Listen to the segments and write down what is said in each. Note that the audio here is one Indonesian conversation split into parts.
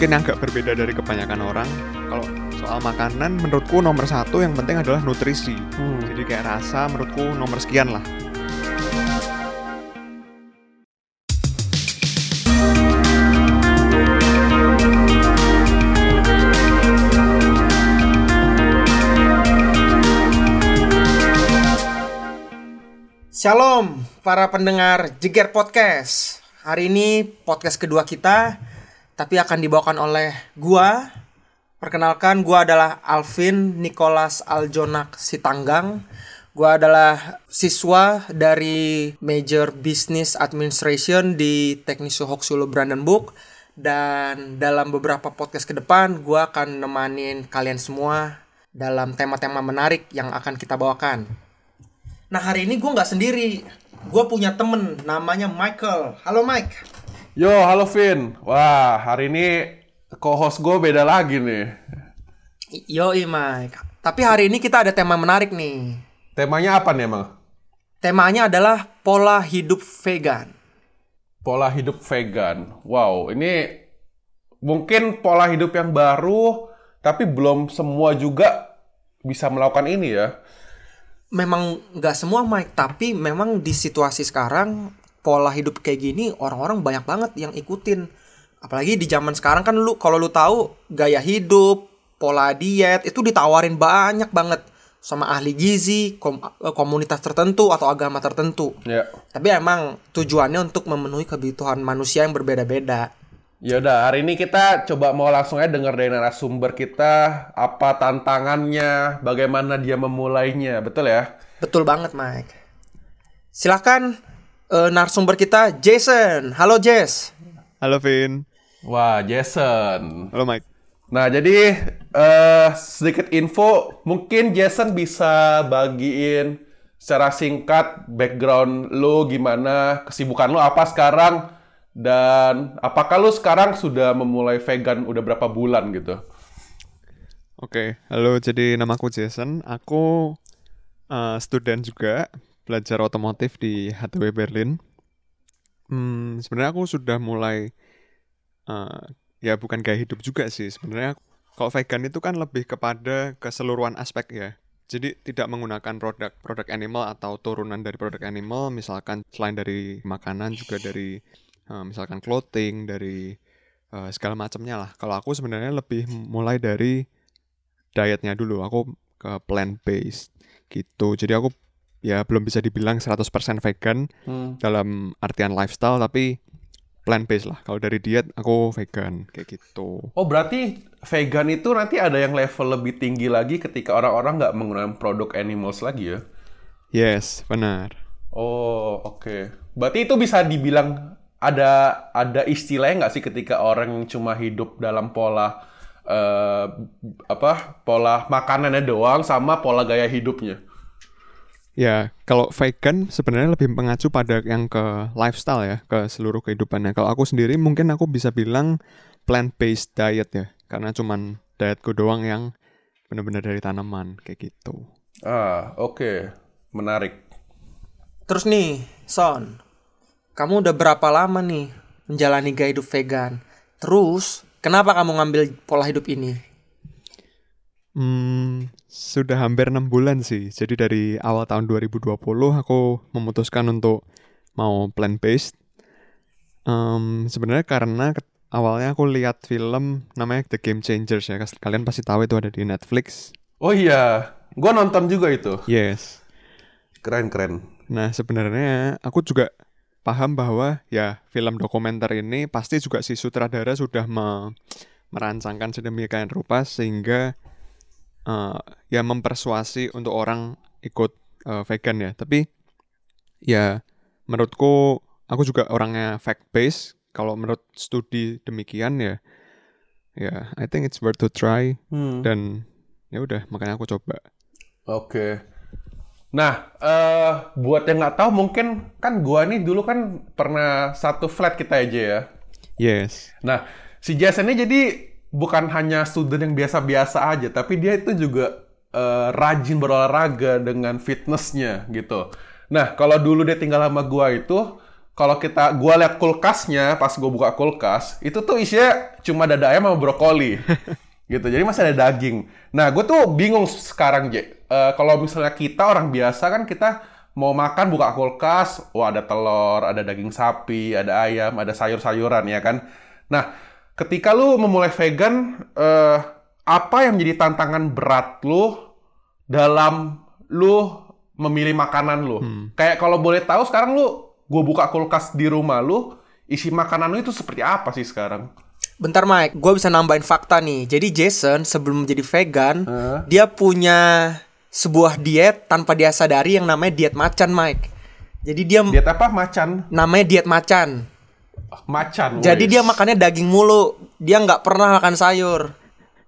mungkin agak berbeda dari kebanyakan orang. Kalau soal makanan, menurutku nomor satu yang penting adalah nutrisi. Hmm. Jadi kayak rasa, menurutku nomor sekian lah. Shalom para pendengar Jeger Podcast. Hari ini podcast kedua kita tapi akan dibawakan oleh gua. Perkenalkan gua adalah Alvin Nicholas Aljonak Sitanggang. Gua adalah siswa dari Major Business Administration di Teknik Suhok Solo Brandenburg dan dalam beberapa podcast ke depan gua akan nemanin kalian semua dalam tema-tema menarik yang akan kita bawakan. Nah hari ini gue nggak sendiri, gue punya temen namanya Michael. Halo Mike. Yo, halo Vin. Wah, hari ini co-host gue beda lagi nih. Yo Mike. Tapi hari ini kita ada tema menarik nih. Temanya apa nih emang? Temanya adalah pola hidup vegan. Pola hidup vegan. Wow, ini mungkin pola hidup yang baru, tapi belum semua juga bisa melakukan ini ya. Memang nggak semua Mike, tapi memang di situasi sekarang pola hidup kayak gini orang-orang banyak banget yang ikutin. Apalagi di zaman sekarang kan lu kalau lu tahu gaya hidup, pola diet itu ditawarin banyak banget sama ahli gizi, kom- eh, komunitas tertentu atau agama tertentu. Ya. Tapi emang tujuannya untuk memenuhi kebutuhan manusia yang berbeda-beda. Ya udah, hari ini kita coba mau langsung aja dengar dari narasumber kita apa tantangannya, bagaimana dia memulainya, betul ya? Betul banget, Mike. Silahkan eh, narasumber kita Jason. Halo Jess. Halo Vin. Wah, Jason. Halo Mike. Nah, jadi eh sedikit info, mungkin Jason bisa bagiin secara singkat background lo gimana, kesibukan lo apa sekarang, dan apakah lo sekarang sudah memulai vegan udah berapa bulan gitu? Oke, halo. Jadi namaku Jason. Aku eh, student juga, belajar otomotif di HTW Berlin. Hmm, sebenarnya aku sudah mulai eh, ya bukan gaya hidup juga sih. Sebenarnya kalau vegan itu kan lebih kepada keseluruhan aspek ya. Jadi tidak menggunakan produk produk animal atau turunan dari produk animal, misalkan selain dari makanan juga dari eh, misalkan clothing, dari eh, segala macamnya lah. Kalau aku sebenarnya lebih mulai dari dietnya dulu. Aku ke plant based gitu. Jadi aku ya belum bisa dibilang 100% vegan dalam artian lifestyle tapi plant based lah. Kalau dari diet aku vegan kayak gitu. Oh, berarti vegan itu nanti ada yang level lebih tinggi lagi ketika orang-orang nggak menggunakan produk animals lagi ya? Yes, benar. Oh, oke. Berarti itu bisa dibilang ada ada istilahnya nggak sih ketika orang yang cuma hidup dalam pola eh, apa pola makanannya doang sama pola gaya hidupnya? Ya, kalau vegan sebenarnya lebih mengacu pada yang ke lifestyle ya, ke seluruh kehidupannya. Kalau aku sendiri mungkin aku bisa bilang plant-based diet ya, karena cuman dietku doang yang benar-benar dari tanaman kayak gitu. Ah, oke. Menarik. Terus nih, Son. Kamu udah berapa lama nih menjalani gaya hidup vegan? Terus, kenapa kamu ngambil pola hidup ini? Hmm, sudah hampir enam bulan sih. Jadi dari awal tahun 2020 aku memutuskan untuk mau plant based. Em, sebenarnya karena awalnya aku lihat film namanya The Game Changers ya. Kalian pasti tahu itu ada di Netflix. Oh iya, gua nonton juga itu. Yes. Keren-keren. Nah, sebenarnya aku juga paham bahwa ya film dokumenter ini pasti juga si sutradara sudah me- merancangkan sedemikian rupa sehingga eh, ya mempersuasi untuk orang ikut eh, vegan ya. Tapi ya menurutku aku juga orangnya fact based. Kalau menurut studi demikian ya ya I think it's worth to try Hmm. dan ya udah makanya aku coba. Oke. Nah, eh buat yang nggak tahu mungkin kan gua nih dulu kan pernah satu flat kita aja ya. Yes. Nah, si Jason ini jadi bukan hanya student yang biasa-biasa aja, tapi dia itu juga eh, rajin berolahraga dengan fitnessnya gitu. Nah, kalau dulu dia tinggal sama gua itu, kalau kita gua lihat kulkasnya pas gua buka kulkas itu tuh isinya cuma dada ayam sama brokoli gitu. Jadi masih ada daging. Nah gue tuh bingung sekarang J. Eh, kalau misalnya kita orang biasa kan kita mau makan buka kulkas wah ada telur ada daging sapi ada ayam ada sayur-sayuran ya kan? Nah ketika lu memulai vegan eh, apa yang menjadi tantangan berat lu dalam lu memilih makanan lu kayak kalau boleh tahu sekarang lu gue buka kulkas di rumah lu isi makanan lu itu seperti apa sih sekarang Bentar Mike, gue bisa nambahin fakta nih. Jadi Jason sebelum menjadi vegan, Heeh. dia punya sebuah diet tanpa dia sadari yang namanya diet macan Mike. Jadi dia diet apa macan namanya diet macan. Macan Jadi dia makannya daging mulu. Dia nggak pernah makan sayur.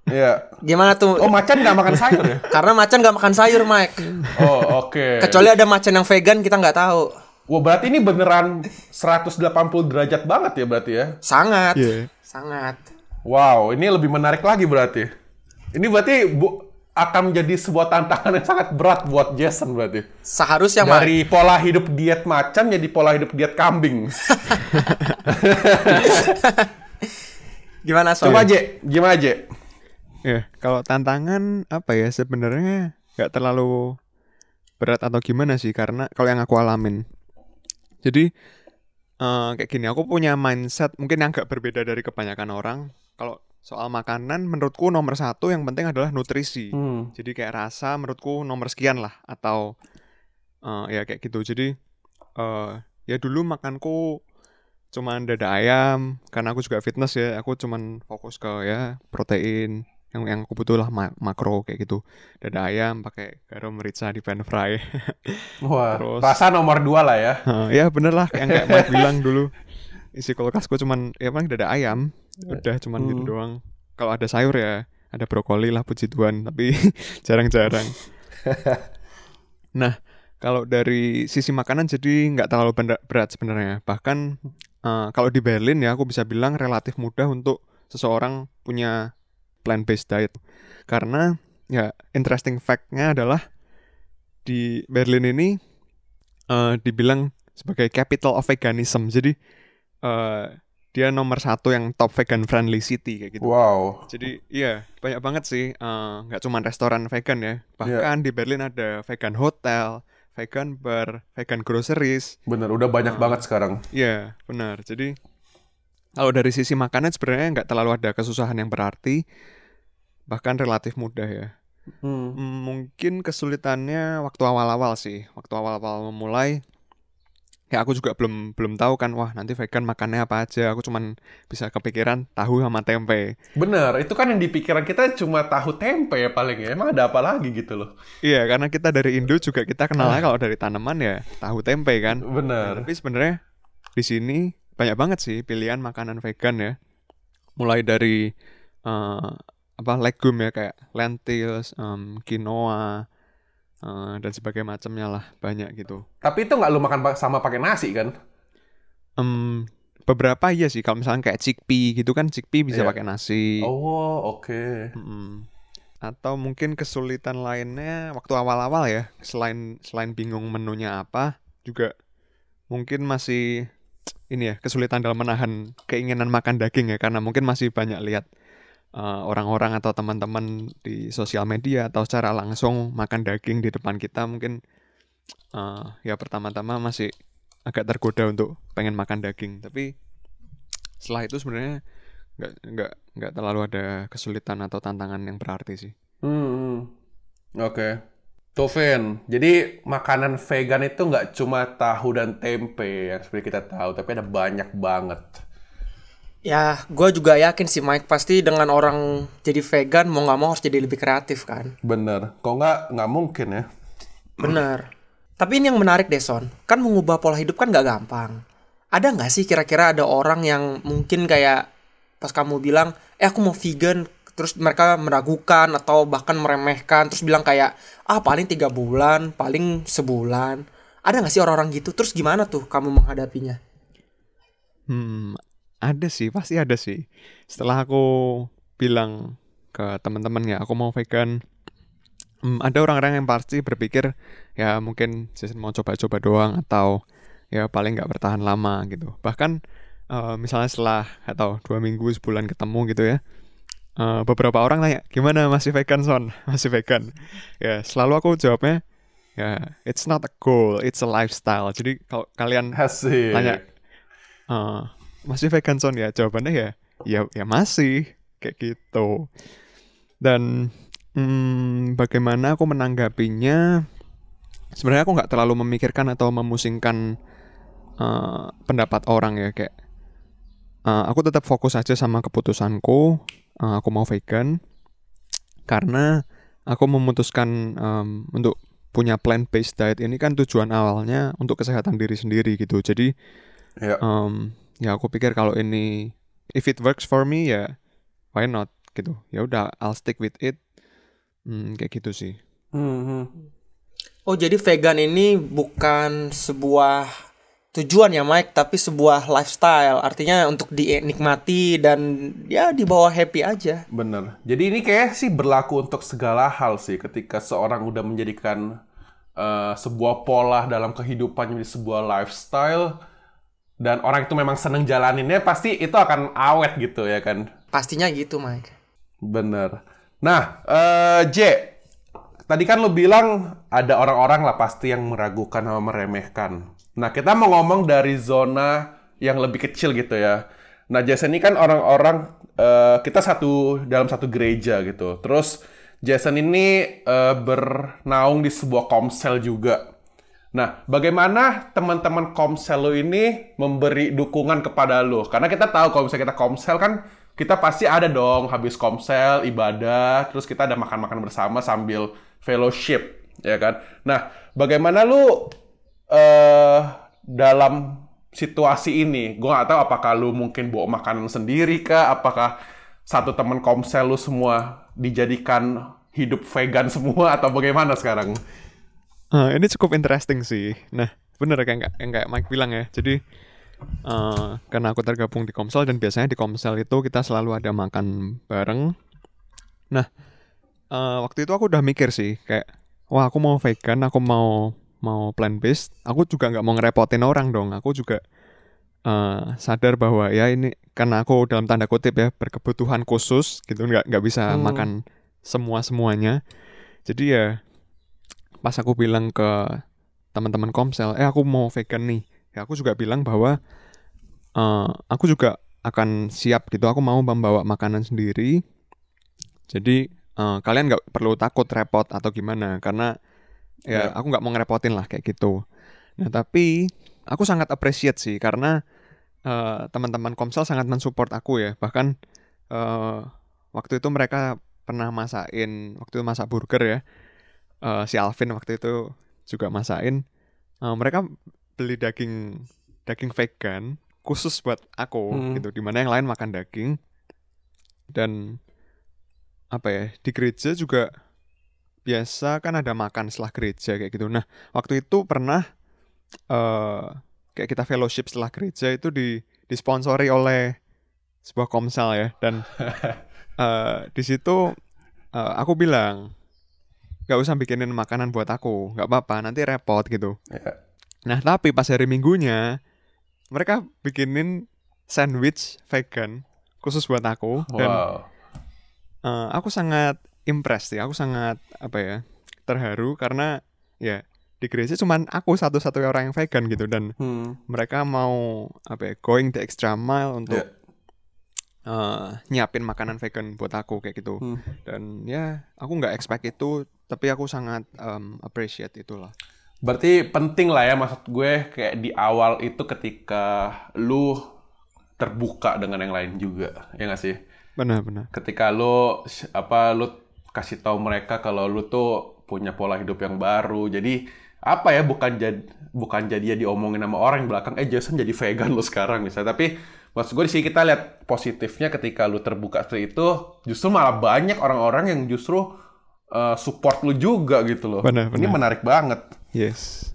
Iya. Gimana tuh? oh macan nggak makan sayur ya Karena macan nggak makan sayur Mike. oh oke Kecuali ada macan yang vegan kita nggak tahu. Wah berarti ini beneran 180 derajat banget ya berarti ya Sangat. Iya. Sangat. Wow, ini lebih menarik lagi berarti. Ini berarti bu, akan menjadi sebuah tantangan yang sangat berat buat Jason berarti. Seharusnya. Dari pola hidup diet macan jadi pola hidup diet kambing. Gimana Son? Coba J, gimana J? Ya, kalau tantangan apa ya sebenarnya nggak terlalu berat atau gimana sih karena kalau yang aku alamin. Jadi eh, kayak gini, aku punya mindset mungkin yang agak berbeda dari kebanyakan orang. Kalau soal makanan, menurutku nomor satu yang penting adalah nutrisi. Hmm. Jadi kayak rasa menurutku nomor sekian lah atau eh, ya kayak gitu. Jadi eh ya dulu makanku cuman dada ayam karena aku juga fitness ya. Aku cuman fokus ke ya protein yang yang aku butuh lah ma- makro kayak gitu. Dada ayam pakai garam merica di pan fry. Wah, Terus- rasa nomor dua lah ya. Heeh, ya bener lah yang kayak Mike bilang dulu. Isi kulkasku cuman ya paling dada ayam. Udah cuman gitu Hmm. doang. Kalau ada sayur ya ada brokoli lah puji Tuhan, tapi jarang-jarang. nah, kalau dari sisi makanan jadi nggak terlalu berat sebenarnya. Bahkan eh, kalau di Berlin ya aku bisa bilang relatif mudah untuk seseorang punya plant-based diet. Karena ya interesting fact-nya adalah di Berlin ini eh, dibilang sebagai capital of veganism. Jadi eh, dia nomor satu yang top vegan friendly city kayak gitu. Wow. Jadi iya banyak banget sih eh, nggak cuma restoran vegan ya. Bahkan di Berlin ada vegan hotel, vegan bar, vegan groceries. Bener, udah banyak banget sekarang. Iya benar. Jadi kalau dari sisi makanan sebenarnya nggak terlalu ada kesusahan yang berarti. Bahkan relatif mudah ya. Hmm, Mungkin kesulitannya waktu awal-awal sih. Waktu awal-awal memulai ya aku juga belum belum tahu kan wah nanti vegan makannya apa aja. Aku cuman bisa kepikiran tahu sama tempe. Bener, itu kan yang di pikiran kita cuma tahu tempe ya paling ya. Emang ada apa lagi gitu loh. Iya, karena kita dari Indo juga kita kenalnya kalau dari tanaman ya tahu tempe kan. Nah, Bener. tapi sebenarnya di sini banyak banget sih pilihan makanan vegan ya. Mulai dari eh, apa legume ya kayak lentils, em, quinoa eh, dan sebagainya macamnya lah banyak gitu. Tapi itu nggak lu makan sama pakai nasi kan? Em, beberapa iya sih kalau misalnya kayak chickpea gitu kan chickpea bisa Iya. pakai nasi. Oh, oke. Mm-mm. Atau mungkin kesulitan lainnya waktu awal-awal ya, selain selain bingung menunya apa, juga mungkin masih ini ya kesulitan dalam menahan keinginan makan daging ya karena mungkin masih banyak lihat uh, orang-orang atau teman-teman di sosial media atau secara langsung makan daging di depan kita mungkin uh, ya pertama-tama masih agak tergoda untuk pengen makan daging tapi setelah itu sebenarnya nggak nggak nggak terlalu ada kesulitan atau tantangan yang berarti sih Hmm, hmm. Oke. Tuh, Vin. Jadi makanan vegan itu nggak cuma tahu dan tempe yang seperti kita tahu, tapi ada banyak banget. Ya, gue juga yakin sih Mike pasti dengan orang jadi vegan mau nggak mau harus jadi lebih kreatif kan. Bener. Kok nggak nggak mungkin ya? Bener. Tapi ini yang menarik deh Son. Kan mengubah pola hidup kan nggak gampang. Ada nggak sih kira-kira ada orang yang mungkin kayak pas kamu bilang, eh aku mau vegan, terus mereka meragukan atau bahkan meremehkan, terus bilang kayak, ah paling tiga bulan, paling sebulan. Ada nggak sih orang-orang gitu? Terus gimana tuh kamu menghadapinya? hmm ada sih pasti ada sih. Setelah aku bilang ke teman-teman ya aku mau vegan. Hmm, ada orang-orang yang pasti berpikir ya mungkin Jason mau coba-coba doang atau ya paling nggak bertahan lama gitu. Bahkan uh, misalnya setelah atau dua minggu sebulan ketemu gitu ya uh, beberapa orang nanya gimana masih vegan son? Masih vegan. Ya selalu aku jawabnya ya it's not a goal it's a lifestyle. Jadi kalau kalian Asik. tanya uh, masih vegan son ya? Jawabannya ya ya ya masih. Kayak gitu. Dan hmm, bagaimana aku menanggapinya? Sebenarnya aku nggak terlalu memikirkan atau memusingkan uh, pendapat orang ya. Kayak uh, aku tetap fokus aja sama keputusanku uh, aku mau vegan karena aku memutuskan um, untuk punya plant based diet ini kan tujuan awalnya untuk kesehatan diri sendiri gitu. Jadi Ya. um, ya aku pikir kalau ini if it works for me ya why not gitu ya udah I'll stick with it hmm, kayak gitu sih Hmm, hmm. Oh jadi vegan ini bukan sebuah tujuan ya Mike, tapi sebuah lifestyle. Artinya untuk dinikmati dan ya dibawa happy aja. Bener. Jadi ini kayak sih berlaku untuk segala hal sih. Ketika seorang udah menjadikan eh, sebuah pola dalam kehidupannya menjadi sebuah lifestyle, dan orang itu memang seneng jalaninnya, pasti itu akan awet gitu ya kan. Pastinya gitu Mike. Bener. Nah, eh J, tadi kan lu bilang ada orang-orang lah pasti yang meragukan sama meremehkan. Nah, kita mau ngomong dari zona yang lebih kecil gitu ya. Nah, Jason ini kan orang-orang eh, kita satu dalam satu gereja gitu. Terus Jason ini eh, bernaung di sebuah komsel juga. Nah, bagaimana teman-teman komsel lo ini memberi dukungan kepada lo? Karena kita tahu kalau misalnya kita komsel kan kita pasti ada dong habis komsel, ibadah, terus kita ada makan-makan bersama sambil fellowship, ya kan? Nah, bagaimana lu eh dalam situasi ini? Gue nggak tahu apakah lu mungkin bawa makanan sendiri kah? Apakah satu teman komsel lu semua dijadikan hidup vegan semua atau bagaimana sekarang? Ah, ini cukup interesting sih. Nah, bener kayak yang kayak Mike bilang ya. Jadi eh, karena aku tergabung di Komsel dan biasanya di Komsel itu kita selalu ada makan bareng. Nah, eh, waktu itu aku udah mikir sih kayak, wah aku mau vegan, aku mau mau plant based. Aku juga nggak mau ngerepotin orang dong. Aku juga eh, sadar bahwa ya ini karena aku dalam tanda kutip ya berkebutuhan khusus gitu nggak nggak bisa Hmm. makan semua semuanya. Jadi ya pas aku bilang ke teman-teman komsel, eh aku mau vegan nih, ya aku juga bilang bahwa eh, aku juga akan siap gitu, aku mau membawa makanan sendiri. Jadi eh, kalian nggak perlu takut repot atau gimana, karena ya Ya. aku nggak mau ngerepotin lah kayak gitu. Nah tapi aku sangat appreciate sih karena eh, teman-teman komsel sangat mensupport aku ya, bahkan eh, waktu itu mereka pernah masakin, waktu itu masak burger ya eh, si Alvin waktu itu juga masakin. Eh, mereka beli daging daging vegan khusus buat aku Hmm. gitu. Di mana yang lain makan daging. Dan apa ya di gereja juga biasa kan ada makan setelah gereja kayak gitu. Nah waktu itu pernah eh kayak kita fellowship setelah gereja itu di disponsori oleh sebuah komsel ya. Dan eh di situ eh, aku bilang nggak usah bikinin makanan buat aku nggak apa-apa nanti repot gitu Ya. nah tapi pas hari minggunya mereka bikinin sandwich vegan khusus buat aku dan Wow. eh, aku sangat impress sih aku sangat apa ya terharu karena ya di gereja cuman aku satu-satunya orang yang vegan gitu dan Hmm. mereka mau apa ya going the extra mile untuk Ya. Eh, nyiapin makanan vegan buat aku kayak gitu Hmm. dan ya aku nggak expect itu tapi aku sangat em, appreciate itulah Berarti penting lah ya maksud gue kayak di awal itu ketika lu terbuka dengan yang lain juga, ya nggak sih? benar-benar Ketika lu apa lu kasih tahu mereka kalau lu tuh punya pola hidup yang baru. Jadi apa ya bukan jadi bukan jadi ya diomongin sama orang yang belakang eh Jason jadi vegan lu sekarang misalnya. Tapi maksud gue di sini kita lihat positifnya ketika lu terbuka seperti itu justru malah banyak orang-orang yang justru eh, support lu juga gitu loh. Benar, Ini benar. menarik banget. yes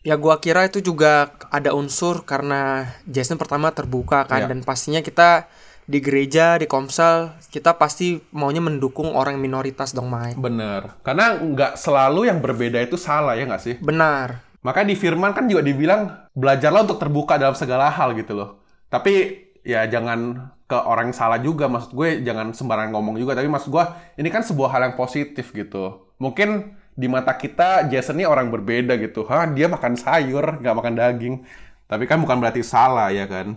Ya gua kira itu juga ada unsur karena Jason pertama terbuka kan Ya. dan pastinya kita di gereja di komsel kita pasti maunya mendukung orang minoritas dong Mike. Bener. Karena nggak selalu yang berbeda itu salah ya nggak sih? Benar. Maka di firman kan juga dibilang belajarlah untuk terbuka dalam segala hal gitu loh. Tapi ya jangan ke orang yang salah juga. Maksud gue jangan sembarangan ngomong juga. Tapi maksud gue ini kan sebuah hal yang positif gitu. Mungkin di mata kita Jason ini orang berbeda gitu. Hah, dia makan sayur nggak makan daging. Tapi kan bukan berarti salah ya kan?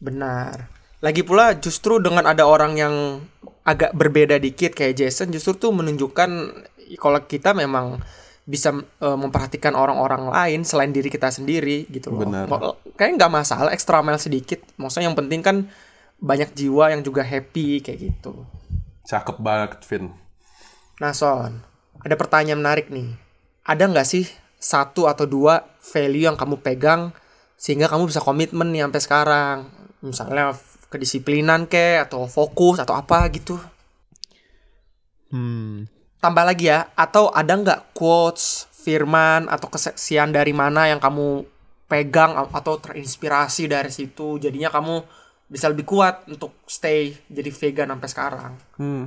Benar. Lagi pula justru dengan ada orang yang agak berbeda dikit kayak Jason justru tuh menunjukkan kalau kita memang bisa eh, memperhatikan orang-orang lain selain diri kita sendiri gitu loh. Benar. Kayaknya nggak masalah extra mile sedikit. Maksudnya yang penting kan banyak jiwa yang juga happy kayak gitu. cakep banget Vin Nah Son, ada pertanyaan menarik nih. Ada nggak sih satu atau dua value yang kamu pegang sehingga kamu bisa komitmen nih sampai sekarang? Misalnya kedisiplinan ke atau fokus atau apa gitu. Hmm, Tambah lagi ya, atau ada nggak quotes, firman atau kesaksian dari mana yang kamu pegang atau terinspirasi dari situ jadinya kamu bisa lebih kuat untuk stay jadi vegan sampai sekarang. hmm.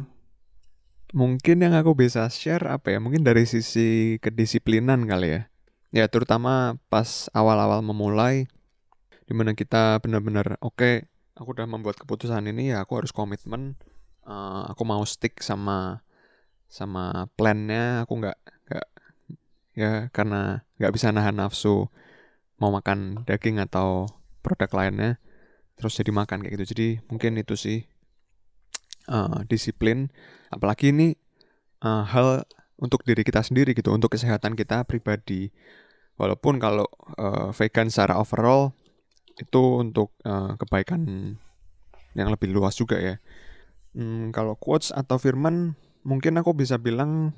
mungkin yang aku bisa share apa ya? Mungkin dari sisi kedisiplinan kali ya. Ya, terutama pas awal-awal memulai di mana kita benar-benar oke, aku udah membuat keputusan ini ya aku harus komitmen. eh, aku mau stick sama sama plannya. Aku nggak nggak ya karena nggak bisa nahan nafsu mau makan daging atau produk lainnya terus jadi makan kayak gitu. Jadi mungkin itu sih eh, disiplin apalagi ini eh, hal untuk diri kita sendiri gitu untuk kesehatan kita pribadi walaupun kalau eh, vegan secara overall itu untuk eh, kebaikan yang lebih luas juga ya Hmm, kalau quotes atau firman mungkin aku bisa bilang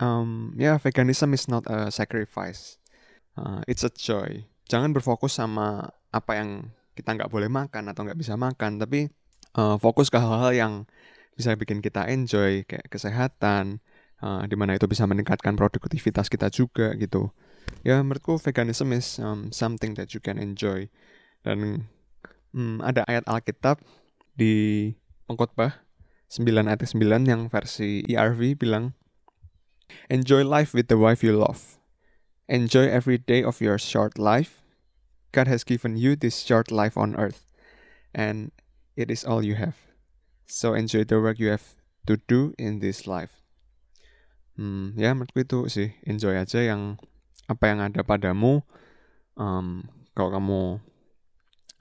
um, ya veganism is not a sacrifice. Uh, it's a joy. Jangan berfokus sama apa yang kita nggak boleh makan atau nggak bisa makan tapi eh, fokus ke hal-hal yang bisa bikin kita enjoy kayak kesehatan uh, di mana itu bisa meningkatkan produktivitas kita juga gitu. Ya menurutku veganism is um, something that you can enjoy. Dan hmm, ada ayat Alkitab di pengkhotbah 9 ayat 9 yang versi ERV bilang enjoy life with the wife you love enjoy every day of your short life God has given you this short life on earth and it is all you have So enjoy the work you have to do in this life. Hmm, ya menurutku itu sih enjoy aja yang apa yang ada padamu. Em, kalau kamu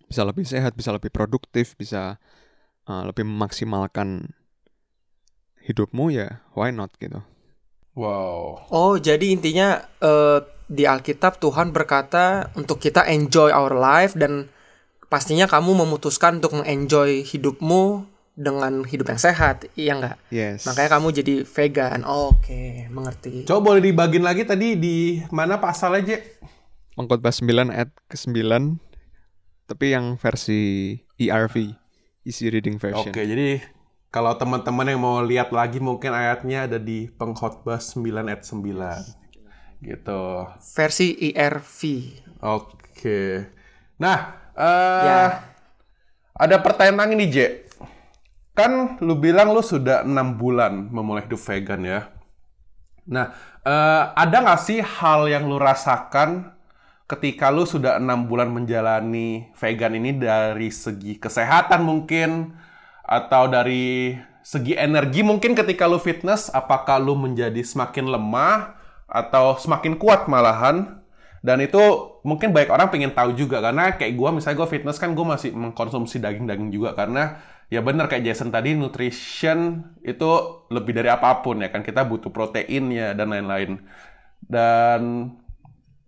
bisa lebih sehat, bisa lebih produktif, bisa eh, lebih memaksimalkan hidupmu ya, why not gitu. wow Oh, jadi intinya eh, di Alkitab Tuhan berkata untuk kita enjoy our life dan pastinya kamu memutuskan untuk mengenjoy hidupmu dengan hidup yang sehat, iya nggak? Yes. Makanya kamu jadi vegan. Oke, mengerti. coba boleh dibagin lagi tadi di mana pasal aja Pengkhotbah 9 ayat ke-9 tapi yang versi ERV, Easy Reading Version. Oke, jadi kalau teman-teman yang mau lihat lagi mungkin ayatnya ada di pengkhotbah 9 ayat 9. Gitu. Versi ERV. Oke. Nah, eh Ya. ada pertanyaan ini, Je. Kan lu bilang lu sudah enam bulan memulai hidup vegan ya. Nah, eh, ada nggak sih hal yang lu rasakan ketika lu sudah enam bulan menjalani vegan ini dari segi kesehatan mungkin atau dari segi energi mungkin ketika lu fitness apakah lu menjadi semakin lemah atau semakin kuat malahan? Dan itu mungkin banyak orang pengen tahu juga karena kayak gua misalnya gua fitness kan gua masih mengkonsumsi daging-daging juga karena ya bener kayak Jason tadi nutrition itu lebih dari apa pun ya kan kita butuh proteinnya dan lain-lain. Dan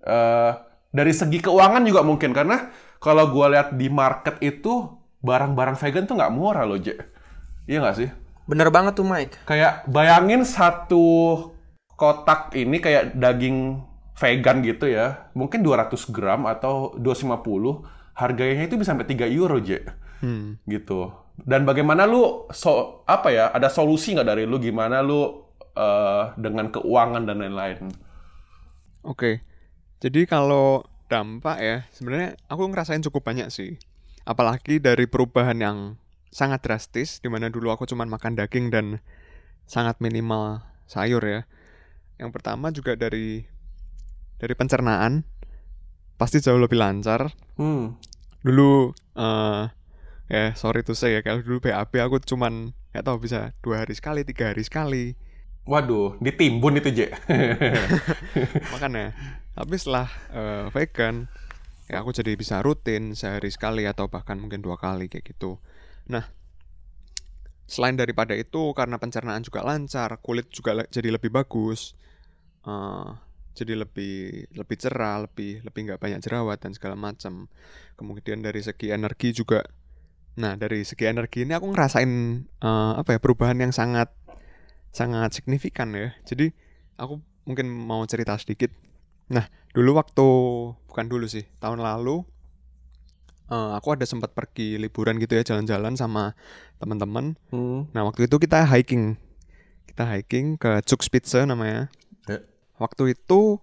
eh, dari segi keuangan juga mungkin karena kalau gua lihat di market itu barang-barang vegan tuh nggak murah loh Je iya nggak sih? Bener banget tuh Mike. kayak bayangin satu kotak ini kayak daging vegan gitu ya. Mungkin 200 gram atau 250 harganya itu bisa sampai 3 euro je Hmm. gitu. Dan bagaimana lu so apa ya ada solusi nggak dari lu? Gimana lu eh, dengan keuangan dan lain-lain? Oke. Jadi kalau dampak ya, sebenarnya aku ngerasain cukup banyak sih. Apalagi dari perubahan yang sangat drastis, di mana dulu aku cuma makan daging dan sangat minimal sayur ya. Yang pertama juga dari dari pencernaan. pasti jauh lebih lancar. Hmm. Dulu eh ya sorry to say ya kalau dulu BAB aku cuman nggak tahu bisa dua hari sekali, tiga hari sekali. Waduh, ditimbun itu, Je. Makanya, tapi setelah eh, vegan, ya aku jadi bisa rutin sehari sekali atau bahkan mungkin dua kali kayak gitu. Nah, selain daripada itu karena pencernaan juga lancar, kulit juga le- jadi lebih bagus, eh, jadi lebih lebih cerah, lebih lebih nggak banyak jerawat dan segala macam. Kemudian dari segi energi juga, nah dari segi energi ini aku ngerasain eh, apa ya perubahan yang sangat sangat signifikan ya. Jadi aku mungkin mau cerita sedikit. Nah, dulu waktu bukan dulu sih, tahun lalu eh, aku ada sempat pergi liburan gitu ya, jalan-jalan sama teman-teman. Hmm. Nah, waktu itu kita hiking. Kita hiking ke Zugspitze namanya. Ya. Waktu itu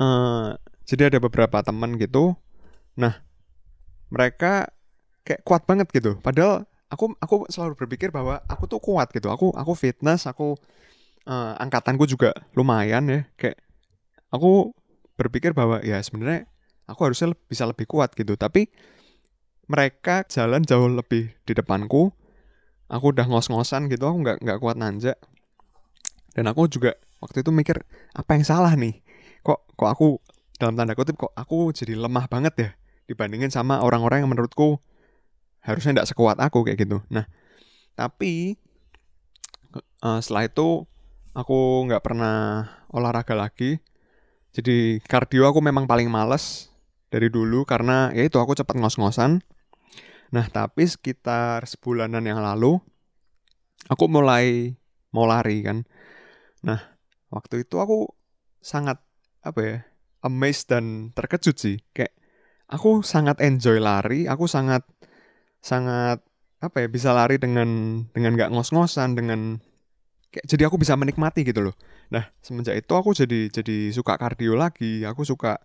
eh jadi ada beberapa teman gitu. Nah, mereka kayak kuat banget gitu. Padahal aku aku selalu berpikir bahwa aku tuh kuat gitu. Aku aku fitness, aku eh, angkatanku juga lumayan ya. Kayak aku berpikir bahwa ya sebenarnya aku harusnya bisa lebih kuat gitu. Tapi mereka jalan jauh lebih di depanku. Aku udah ngos-ngosan gitu, aku nggak nggak kuat nanjak. Dan aku juga waktu itu mikir apa yang salah nih? Kok kok aku dalam tanda kutip kok aku jadi lemah banget ya dibandingin sama orang-orang yang menurutku harusnya nggak sekuat aku kayak gitu. Nah, tapi eh, setelah itu aku nggak pernah olahraga lagi. Jadi kardio aku memang paling males dari dulu karena ya itu aku cepat ngos-ngosan. Nah, tapi sekitar sebulanan yang lalu aku mulai mau lari kan. Nah, waktu itu aku sangat apa ya? amazed dan terkejut sih. Kayak aku sangat enjoy lari, aku sangat sangat apa ya bisa lari dengan dengan nggak ngos-ngosan dengan kayak jadi aku bisa menikmati gitu loh. Nah semenjak itu aku jadi jadi suka kardio lagi, aku suka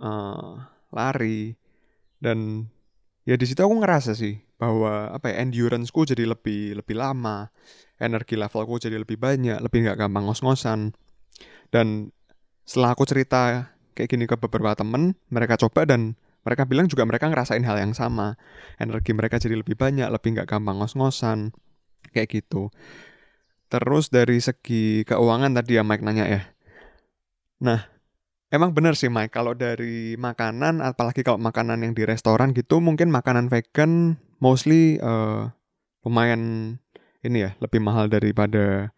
eh, lari. Dan ya di situ aku ngerasa sih bahwa apa ya enduranceku jadi lebih lebih lama, energi levelku jadi lebih banyak, lebih nggak gampang ngos-ngosan. Dan setelah aku cerita kayak gini ke beberapa temen, mereka coba dan mereka bilang juga mereka ngerasain hal yang sama. Energi mereka jadi lebih banyak, lebih nggak gampang ngos-ngosan, kayak gitu. Terus dari segi keuangan tadi ya Mike nanya ya. Nah, emang bener sih Mike, kalau dari makanan, apalagi kalau makanan yang di restoran gitu, mungkin makanan vegan mostly eh, lumayan ini ya, lebih mahal daripada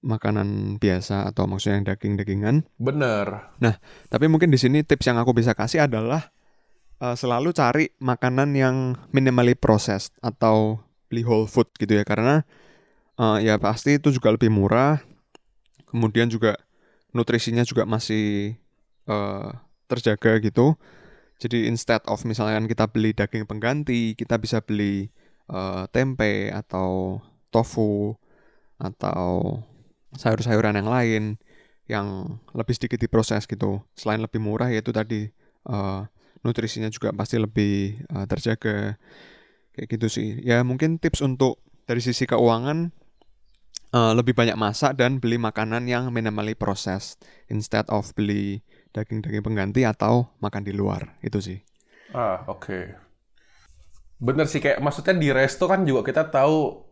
makanan biasa atau maksudnya yang daging-dagingan. Bener. Tapi mungkin di sini tips yang aku bisa kasih adalah eh, selalu cari makanan yang minimally processed atau beli whole food gitu ya karena eh, ya pasti itu juga lebih murah. Kemudian juga nutrisinya juga masih eh, terjaga gitu. Jadi instead of misalnya kita beli daging pengganti, kita bisa beli eh, tempe atau tofu atau sayur-sayuran yang lain yang lebih sedikit diproses gitu. Selain lebih murah yaitu tadi eh, nutrisinya juga pasti lebih eh, terjaga kayak gitu sih. Ya mungkin tips untuk dari sisi keuangan eh, lebih banyak masak dan beli makanan yang minimally processed instead of beli daging-daging pengganti atau makan di luar itu sih. Ah, oke. Bener sih, kayak maksudnya di resto kan juga kita tahu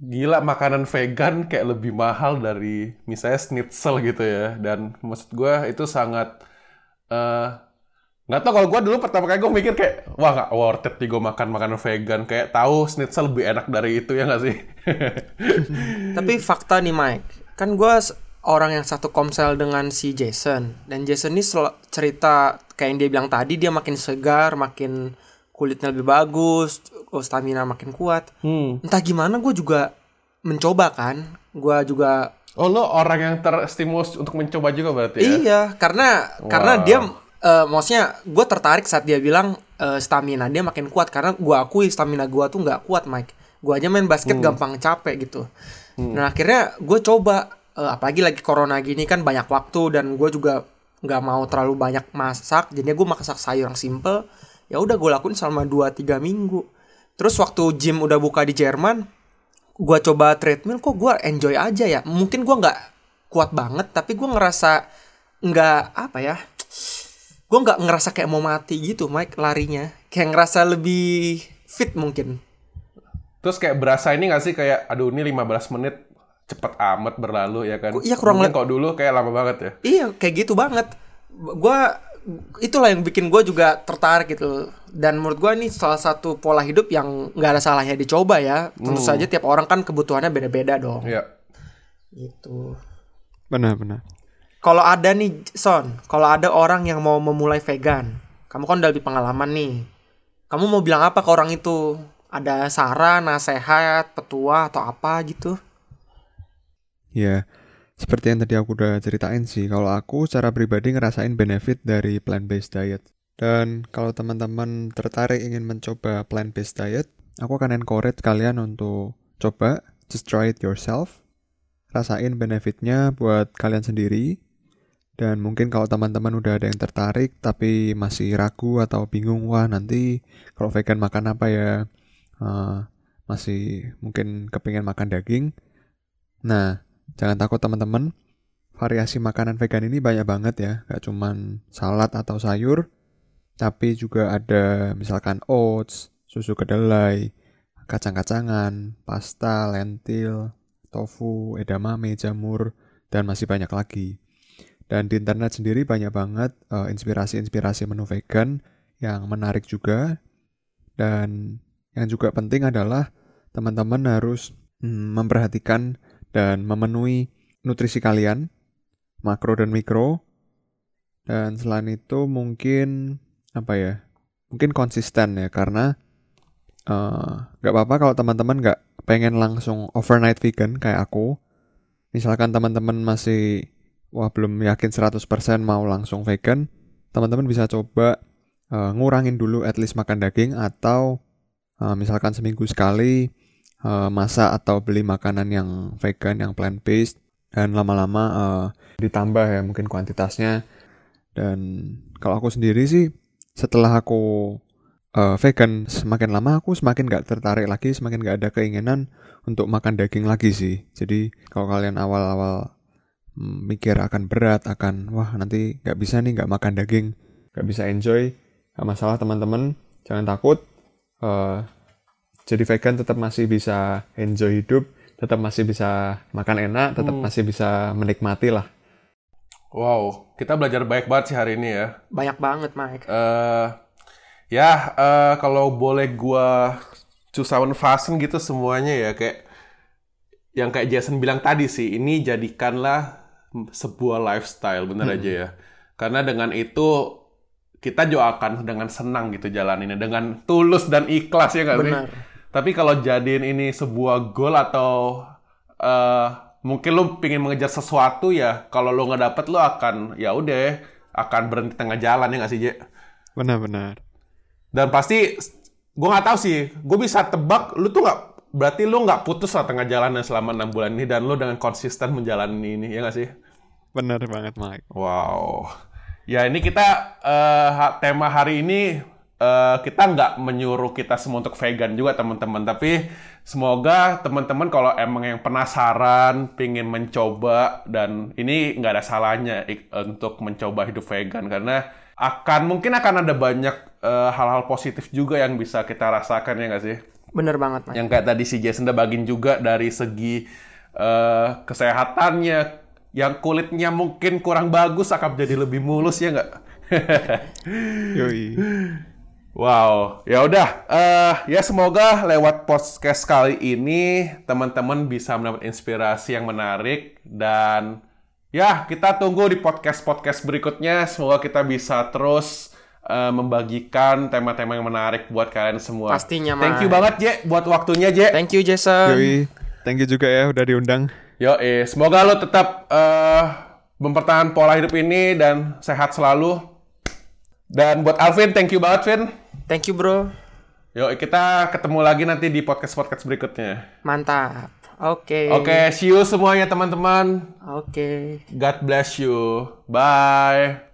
gila makanan vegan kayak lebih mahal dari misalnya schnitzel gitu ya. Dan maksud gue itu sangat eh nggak tahu kalau gue dulu pertama kali gue mikir kayak wah nggak worth it nih gue makan makanan vegan kayak tahu schnitzel lebih enak dari itu ya nggak sih? Tapi fakta nih Mike, kan gue orang yang satu komsel dengan si Jason dan Jason ini cerita kayak yang dia bilang tadi dia makin segar, makin kulitnya lebih bagus, stamina makin kuat. Hmm. Entah gimana gue juga mencoba kan, gue juga Oh lo orang yang terstimulus untuk mencoba juga berarti ya? iya karena karena Wow. dia eh, maksudnya gue tertarik saat dia bilang eh, stamina dia makin kuat. Karena gue akui stamina gue tuh nggak kuat Mike. Gue aja main basket gampang capek gitu. Nah akhirnya gue coba eh, apalagi lagi corona gini kan banyak waktu dan gue juga nggak mau terlalu banyak masak jadi gue masak sayur yang simple. Ya udah gue lakuin selama 2-3 minggu. Terus waktu gym udah buka di Jerman gue coba treadmill kok gue enjoy aja ya? Mungkin gue nggak kuat banget tapi gue ngerasa nggak apa ya gue nggak ngerasa kayak mau mati gitu Mike larinya kayak ngerasa lebih fit mungkin Terus kayak berasa ini gak sih kayak aduh ini 15 menit cepet amat berlalu ya kan? Iya, kurang Mungkin le- kalau dulu kayak lama banget ya. iya kayak gitu banget gue itulah yang bikin gue juga tertarik gitu dan menurut gue ini salah satu pola hidup yang nggak ada salahnya dicoba ya tentu saja tiap orang kan kebutuhannya beda-beda dong Iya. gitu Benar-benar. Kalau ada nih Son kalau ada orang yang mau memulai vegan kamu kan udah lebih pengalaman nih kamu mau bilang apa ke orang itu ada saran nasihat petua atau apa gitu Ya, seperti yang tadi aku udah ceritain sih, kalau aku secara pribadi ngerasain benefit dari plant-based diet. Dan kalau teman-teman tertarik ingin mencoba plant-based diet, aku akan encourage kalian untuk coba, just try it yourself. Rasain benefitnya buat kalian sendiri. Dan mungkin kalau teman-teman udah ada yang tertarik tapi masih ragu atau bingung, wah nanti kalau vegan makan apa ya? Eh, masih mungkin kepingin makan daging. Nah, Jangan takut teman-teman, variasi makanan vegan ini banyak banget ya, gak cuman salad atau sayur, tapi juga ada misalkan oats, susu kedelai, kacang-kacangan, pasta, lentil, tofu, edamame, jamur, dan masih banyak lagi. Dan di internet sendiri banyak banget eh, inspirasi-inspirasi menu vegan yang menarik juga. Dan yang juga penting adalah teman-teman harus hmm, memperhatikan dan memenuhi nutrisi kalian, makro dan mikro. Dan selain itu mungkin apa ya? Mungkin konsisten ya karena eh, nggak apa-apa kalau teman-teman nggak pengen langsung overnight vegan kayak aku. Misalkan teman-teman masih wah belum yakin 100% mau langsung vegan, teman-teman bisa coba eh, ngurangin dulu at least makan daging atau eh, misalkan seminggu sekali eh, masak atau beli makanan yang vegan, yang plant based dan lama-lama eh, ditambah ya mungkin kuantitasnya. Dan kalau aku sendiri sih setelah aku eh, vegan semakin lama aku semakin gak tertarik lagi, semakin gak ada keinginan untuk makan daging lagi sih. Jadi kalau kalian awal-awal mikir akan berat, akan wah nanti gak bisa nih gak makan daging, gak bisa enjoy, gak masalah teman-teman, jangan takut. Eh, jadi vegan tetap masih bisa enjoy hidup, tetap masih bisa makan enak, tetap masih bisa menikmati lah. Wow, kita belajar baik banget sih hari ini ya. banyak banget Mike eh ya eh, kalau boleh gua cusawan fasen gitu semuanya ya kayak yang kayak Jason bilang tadi sih ini jadikanlah sebuah lifestyle bener aja ya karena dengan itu kita juga akan dengan senang gitu jalaninnya dengan tulus dan ikhlas ya nggak sih benar tapi kalau jadiin ini sebuah goal atau eh mungkin lu pingin mengejar sesuatu ya, kalau lu nggak dapet lu akan ya udah akan berhenti tengah jalan ya nggak sih, Je? Benar-benar. Dan pasti gue nggak tahu sih, gue bisa tebak lu tuh nggak berarti lu nggak putus lah tengah jalan selama enam bulan ini dan lu dengan konsisten menjalani ini ya nggak sih? Benar banget, Mike. Wow. Ya ini kita eh, ha- tema hari ini eh, kita nggak menyuruh kita semua untuk vegan juga teman-teman, tapi semoga teman-teman kalau emang yang penasaran, pingin mencoba dan ini nggak ada salahnya untuk mencoba hidup vegan karena akan mungkin akan ada banyak eh, hal-hal positif juga yang bisa kita rasakan ya nggak sih? bener banget Mike yang kayak tadi si Jason udah bagiin juga dari segi eh, kesehatannya yang kulitnya mungkin kurang bagus akan jadi lebih mulus ya nggak? Yoi. wow, ya udah, eh, ya semoga lewat podcast kali ini teman-teman bisa mendapat inspirasi yang menarik dan ya kita tunggu di podcast-podcast berikutnya. Semoga kita bisa terus eh, membagikan tema-tema yang menarik buat kalian semua. Pastinya, Thank you banget Je buat waktunya Je. thank you Jason Yoi. Thank you juga ya udah diundang. Yo, eh, semoga lo tetap eh, mempertahankan pola hidup ini dan sehat selalu. Dan buat Alvin, thank you banget, Vin. thank you bro Yo, kita ketemu lagi nanti di podcast-podcast berikutnya. mantap oke Oke, see you semuanya teman-teman. oke God bless you. Bye.